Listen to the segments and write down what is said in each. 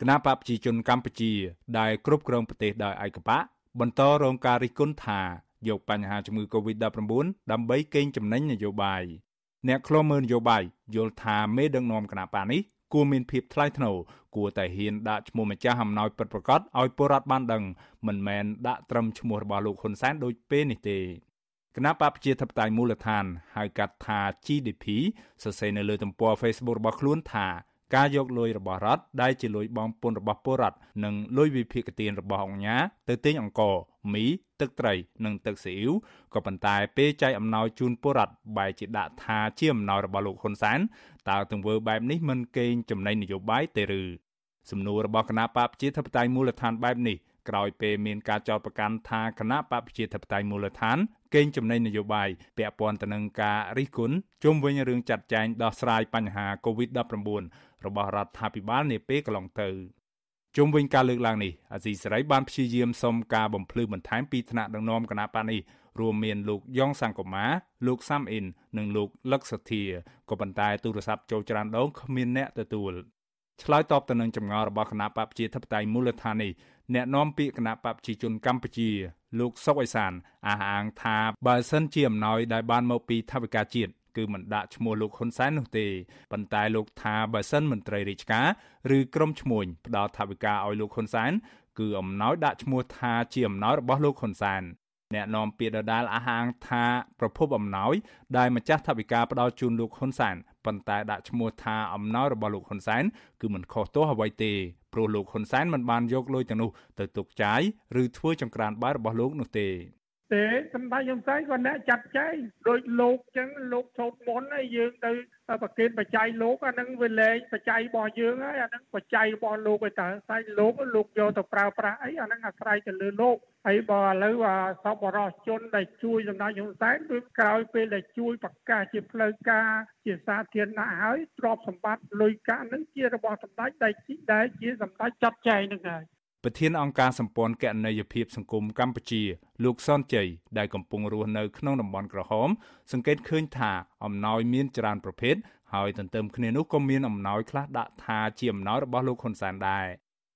គណៈបកប្រជាជនកម្ពុជា ដែលគ្រប់គ្រងប្រទេសដោយឯកបកបន្តរងការរិះគន់ថាយកបញ្ហាជំងឺ Covid-19 ដើម្បីកេងចំណេញនយោបាយអ្នកខ្លំមើលនយោបាយយល់ថាមេដឹកនាំគណៈបកនេះគួរមានភាពថ្លៃថ្នូរគួរតែហ៊ានដាក់ឈ្មោះម្ចាស់អំណោយពិតប្រាកដឲ្យពលរដ្ឋបានដឹងមិនមែនដាក់ត្រឹមឈ្មោះរបស់លោកហ៊ុនសែនដូចពេលនេះទេគណៈបកប្រជាធិបតេយ្យមូលដ្ឋានហៅកាត់ថា GDP សរសេរនៅលើទំព័រ Facebook របស់ខ្លួនថា ការយកលុយរបស់រដ្ឋដែលជាលុយបងពុនរបស់ពលរដ្ឋនិងលុយវិភាគទានរបស់អង្គការទៅទិញអង្ករមីទឹកត្រីនិងទឹកស៊ីអ៊ីវក៏ប៉ុន្តែពេលចែកអំណោយជូនពលរដ្ឋបែរជាដាក់ថាជាអំណោយរបស់លោកហ៊ុនសែនតើទង្វើបែបនេះមិនកេងចំណេញនយោបាយទេឬសំណួររបស់គណៈបកប្រជាធិបតេយ្យមូលដ្ឋានបែបនេះ ក្រោយពេលមានការចោទប្រកាន់ថាគណៈបកប្រជាធិបតេយ្យមូលដ្ឋានកេងចំណេញនយោបាយពាក់ព័ន្ធទៅនឹងការរិះគន់ជុំវិញរឿងចាត់ចែងដោះស្រាយបញ្ហា COVID-19 របស់រដ្ឋាភិបាលនាពេលកន្លងទៅជុំវិញការលើកឡើងនេះអាស៊ីសេរីបានព្យាយាមសុំការបំភ្លឺបន្ថែមពីថ្នាក់ដឹកនាំគណៈបកនេះរួមមានលោកយ៉ងសង្គមាលោកសាំអ៊ីន និងលោកលឹកសធាក៏ប៉ុន្តែទូរស័ព្ទចូលច្រើនដងគ្មានអ្នកទទួល ឆ្លើយតបទៅនឹងចម្ងល់របស់គណៈបកប្រជាធិបតេយ្យមូលដ្ឋាននេះអ្នកនាំពាក្យគណៈបកប្រជាជនកម្ពុជា លោកសុកអេសានអះអាងថាបើសិនជាអំណោយដែលបានមកពីថវិកាជាតិគឺមិនដាក់ឈ្មោះលោកហ៊ុនសែននោះទេប៉ុន្តែលោកថាបើសិនមន្ត្រីរាជការឬក្រុមឈ្មួញផ្ដល់ថវិកាឲ្យលោកហ៊ុនសែនគឺអំណោយដាក់ឈ្មោះថាជាអំណោយរបស់លោកហ៊ុនសែនអ្នកនាំពាក្យដដាលអះអាងថាប្រភពអំណោយដែលម្ចាស់ថវិកាផ្ដល់ជូនលោកហ៊ុនសែន ប៉ុន្តែដាក់ឈ្មោះថាអំណោយរបស់លោកហ៊ុនសែនគឺមិនខុសទោសអ្វីទេព្រោះលោកហ៊ុនសែនមិនបានយកលុយទាំងនោះទៅទុកចាយឬធ្វើចង្ក្រានបាយរបស់លោកនោះទេ ទេសម្ដេចហ៊ុនសែនក៏អ្នកចាត់ចែងដោយលោកចឹងលោកឈប់មុនហើយយើងទៅប្រកេតបច្ច័យលោកអានឹងវាលែងបច្ច័យរបស់យើងហើយអានឹងបច្ច័យរបស់លោកឯតើស្អីលោកលោកយកទៅប្រើប្រាស់អីអានឹងអាស្រ័យទៅលើលោកហើយបើឥឡូវអាសពបរោះជនដែលជួយសម្ដេចហ៊ុនសែនគឺក្រោយពេលដែលជួយប្រកាសជាផ្លូវការជាសាធារណៈហើយទ្រព្យសម្បត្តិលុយកាក់នឹងជារបស់សម្ដេចដែលដែលជាសម្ដេចចាត់ចែងនឹងហើយ ប្រធានអង្គការសម្ព័ន្ធគណនេយ្យភាពសង្គមកម្ពុជា លោកសនជ័យដែលកំពុងរស់នៅក្នុងតំបន់ក្រហម សង្កេតឃើញថាអំណោយមានច្រើនប្រភេទហើយទន្ទឹមគ្នានោះក៏មានអំណោយខ្លះដាក់ថាជាអំណោយរបស់លោកហ៊ុនសែនដែរ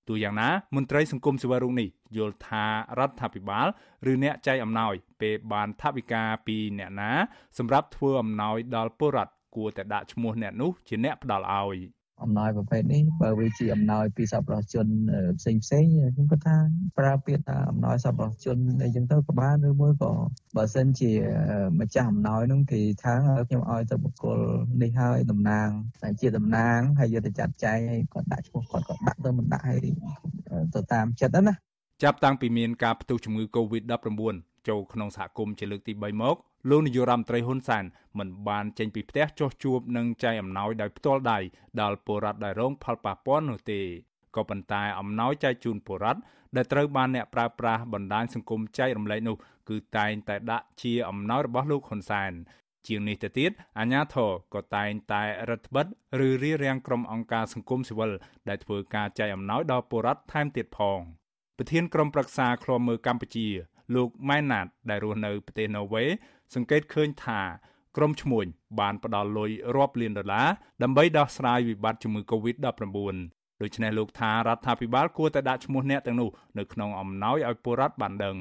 ទូយ៉ាងណាមន្ត្រីសង្គមស៊ីវិលរូបនេះយល់ថារដ្ឋាភិបាលឬអ្នកចែកអំណោយពេលបានថវិកាពីអ្នកណាសម្រាប់ធ្វើអំណោយដល់ពលរដ្ឋគួរតែដាក់ឈ្មោះអ្នកនោះជាអ្នកផ្ដល់ឲ្យ អំណោយប្រភេទនេះបើវាជាអំណោយពីសប្បុរសជនផ្សេងផ្សេងខ្ញុំគាត់ថាប្រើពាក្យថាអំណោយសប្បុរសជនអីចឹងទៅក៏បានឬមួយក៏បើសិនជាម្ចាស់អំណោយនោះគេថាខ្ញុំឲ្យទៅបុគ្គលនេះហើយតំណាងតែជាតំណាងហើយយកទៅចាត់ចែងហើយគាត់ដាក់ឈ្មោះគាត់ក៏ដាក់ទៅមិនដាក់ឲ្យទៅតាមចិត្តណាចាប់តាំងពីមានការផ្ទុះជំងឺ Covid-19 ចូលក្នុងសហគមន៍ជាលើកទី3មក លោកនាយករដ្ឋមន្ត្រីហ៊ុនសែនមិនបានចេញពីផ្ទះចុះជួបនិងចែកអំណោយដោយផ្ទាល់ដៃដល់ពលរដ្ឋដែលរងផលប៉ះពាល់នោះទេក៏ប៉ុន្តែអំណោយចែកជូនពលរដ្ឋដែលត្រូវបានអ្នកប្រើប្រាស់បណ្ដាញសង្គមចែករំលែកនោះគឺតែងតែដាក់ជាអំណោយរបស់លោកហ៊ុនសែនជាងនេះទៅទៀតអាញាធរក៏តែងតែរដ្ឋបិទឬរៀបរៀងក្រុមអង្គការសង្គមស៊ីវិលដែលធ្វើការចែកអំណោយដល់ពលរដ្ឋថែមទៀតផងប្រធានក្រុមប្រឹក្សាឃ្លាំមើលកម្ពុជា លោកម៉ែនណាតដែលរស់នៅប្រទេសណូវេសង្កេតឃើញថាក្រុមឈ្មួញបានផ្ដល់លុយរាប់លានដុល្លារដើម្បីដោះស្រាយវិបត្តិជំងឺ Covid-19 ដូច្នេះលោកថារដ្ឋាភិបាលគួរតែដាក់ឈ្មោះអ្នកទាំងនោះនៅក្នុងអំណោយឲ្យពលរដ្ឋបានដឹង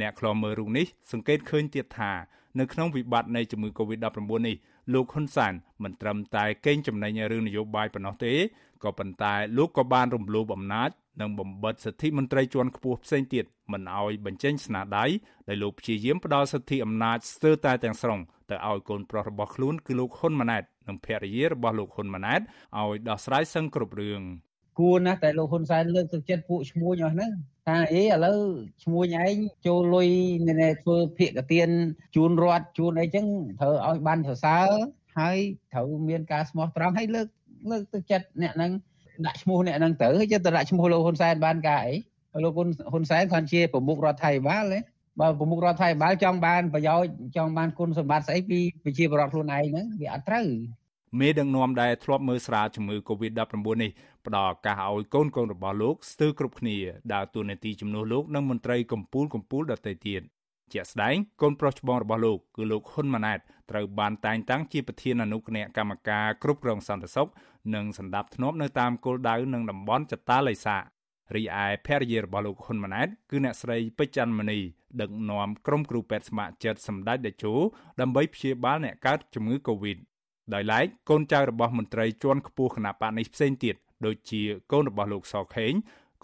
អ្នកខ្លមមើលរូបនេះសង្កេតឃើញទៀតថានៅក្នុងវិបត្តិនៃជំងឺ Covid-19 នេះលោកហ៊ុនសែនមិនត្រឹមតែកេងចំណេញរឿងនយោបាយប៉ុណ្ណោះទេក៏ប៉ុន្តែលោកក៏បានរំលោភអំណាច និងបំបិទសិទ្ធិមន្ត្រីជាន់ខ្ពស់ផ្សេងទៀតមិនឲ្យបញ្ចេញស្នាដៃដែលលោកព្យាយាមផ្ដល់សិទ្ធិអំណាចស្ទើរតែទាំងស្រុងទៅឲ្យកូនប្រុសរបស់ខ្លួនគឺលោកហ៊ុនម៉ាណែតនិងភរិយារបស់លោកហ៊ុនម៉ាណែតឲ្យដោះស្រាយសឹងគ្រប់រឿងគួរណាស់តែលោកហ៊ុនសែនលើកទឹកចិត្តពួកឈ្មួញអស់ហ្នឹងថាអេឥឡូវឈ្មួញឯងចូលលុយនៅធ្វើភាកទានជូនរដ្ឋជូនអីចឹងត្រូវឲ្យបានសរសើរហើយត្រូវមានការស្មោះត្រង់ហើយលើកលើកទឹកចិត្តអ្នកហ្នឹង ដាក់ឈ្មោះអ្នកហ្នឹងទៅហើយទៅដាក់ឈ្មោះលោកហ៊ុនសែនបានការអីលោកហ៊ុនសែនគាត់ជាប្រមុខរដ្ឋាភិបាលទេបើប្រមុខរដ្ឋាភិបាលចង់បានប្រយោជន៍ចង់បានគុណសម្បត្តិស្អីពីប្រជាពលរដ្ឋខ្លួនឯងហ្នឹងវាអត់ត្រូវមេដឹកនាំដែលធ្លាប់មើលស្រាលជំងឺ Covid-19 នេះផ្ដល់ឱកាសឲ្យកូនកូនរបស់លោកស្ទើរគ្រប់គ្នាដើរតួនាទីជំនួសលោកនិងមន្ត្រីកម្ពុជាកម្ពុជាដទៃទៀត ជាក់ស្ដែងកូនប្រុសច្បងរបស់លោកគឺលោកហ៊ុនម៉ាណែតត្រូវបានតែងតាំងជាប្រធានអនុគណៈកម្មការគ្រប់គ្រងសន្តិសុខនិងសម្ដាប់ធ្នាប់នៅតាមគោលដៅនិងតំបន់ចតាឡៃសារីឯភរិយារបស់លោកហ៊ុនម៉ាណែតគឺអ្នកស្រីពេជ្រច័ន្ទមនីដឹកនាំក្រុមគ្រូពេទ្យស្ម័គ្រចិត្តសម្ដេចតេជោដើម្បីព្យាបាលអ្នកកើតជំងឺ Covid ដោយឡែកកូនចៅរបស់មន្ត្រីជាន់ខ្ពស់គណៈបកនេះផ្សេងទៀតដូចជាកូនរបស់លោកសខេង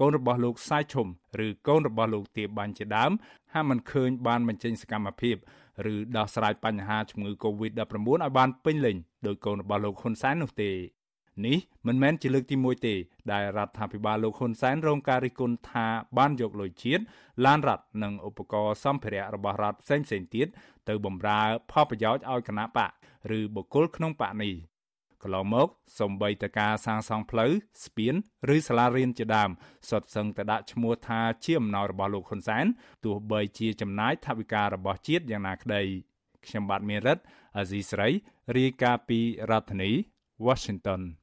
កូនរបស់លោកសាយឈុំឬកូនរបស់លោកទាបាញ់ជាដើមហាក់មិនឃើញបានបញ្ចេញសកម្មភាពឬដោះស្រាយបញ្ហាជំងឺ Covid-19 ឲ្យបានពេញលេញដោយកូនរបស់លោកហ៊ុនសែននោះទេនេះមិនមែនជាលើកទី1ទេដែលរដ្ឋាភិបាលលោកហ៊ុនសែនរងការរិះគន់ថាបានយកលុយជាតិឡានរដ្ឋនិងឧបករណ៍សម្ភារៈរបស់រដ្ឋផ្សេងៗទៀតទៅបម្រើផលប្រយោជន៍ឲ្យគណៈបកឬបុគ្គលក្នុងបកនេះ កន្លងមកសំបីតការសាងសង់ផ្លូវស្ពានឬសាលារៀនជាដើមសុទ្ធសឹងតែដាក់ឈ្មោះថាជាអំណោយរបស់លោកហ៊ុនសែនទោះបីជាចំណាយថវិការបស់ជាតិយ៉ាងណាក្តីខ្ញុំបាទមេរិតអាស៊ីស្រីរាយការណ៍ពីរដ្ឋធានី Washington